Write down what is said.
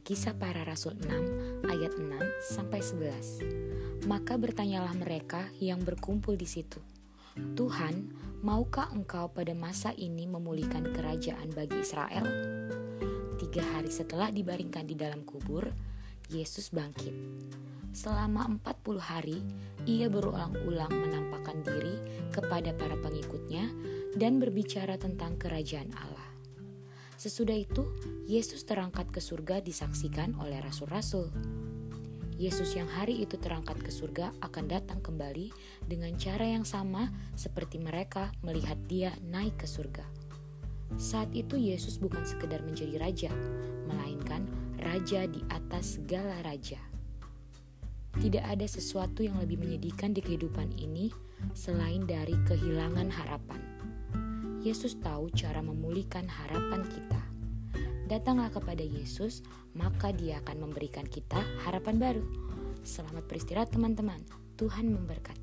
Kisah Para Rasul 6 ayat 6 sampai 11. Maka bertanyalah mereka yang berkumpul di situ, Tuhan, maukah engkau pada masa ini memulihkan kerajaan bagi Israel? Tiga hari setelah dibaringkan di dalam kubur, Yesus bangkit. Selama 40 hari, ia berulang-ulang menampakkan diri kepada para pengikutnya dan berbicara tentang kerajaan Allah. Sesudah itu, Yesus terangkat ke surga disaksikan oleh rasul-rasul. Yesus yang hari itu terangkat ke surga akan datang kembali dengan cara yang sama seperti mereka melihat dia naik ke surga. Saat itu Yesus bukan sekedar menjadi raja, melainkan raja di atas segala raja. Tidak ada sesuatu yang lebih menyedihkan di kehidupan ini selain dari kehilangan harapan. Yesus tahu cara memulihkan harapan kita. Datanglah kepada Yesus, maka Dia akan memberikan kita harapan baru. Selamat beristirahat, teman-teman. Tuhan memberkati.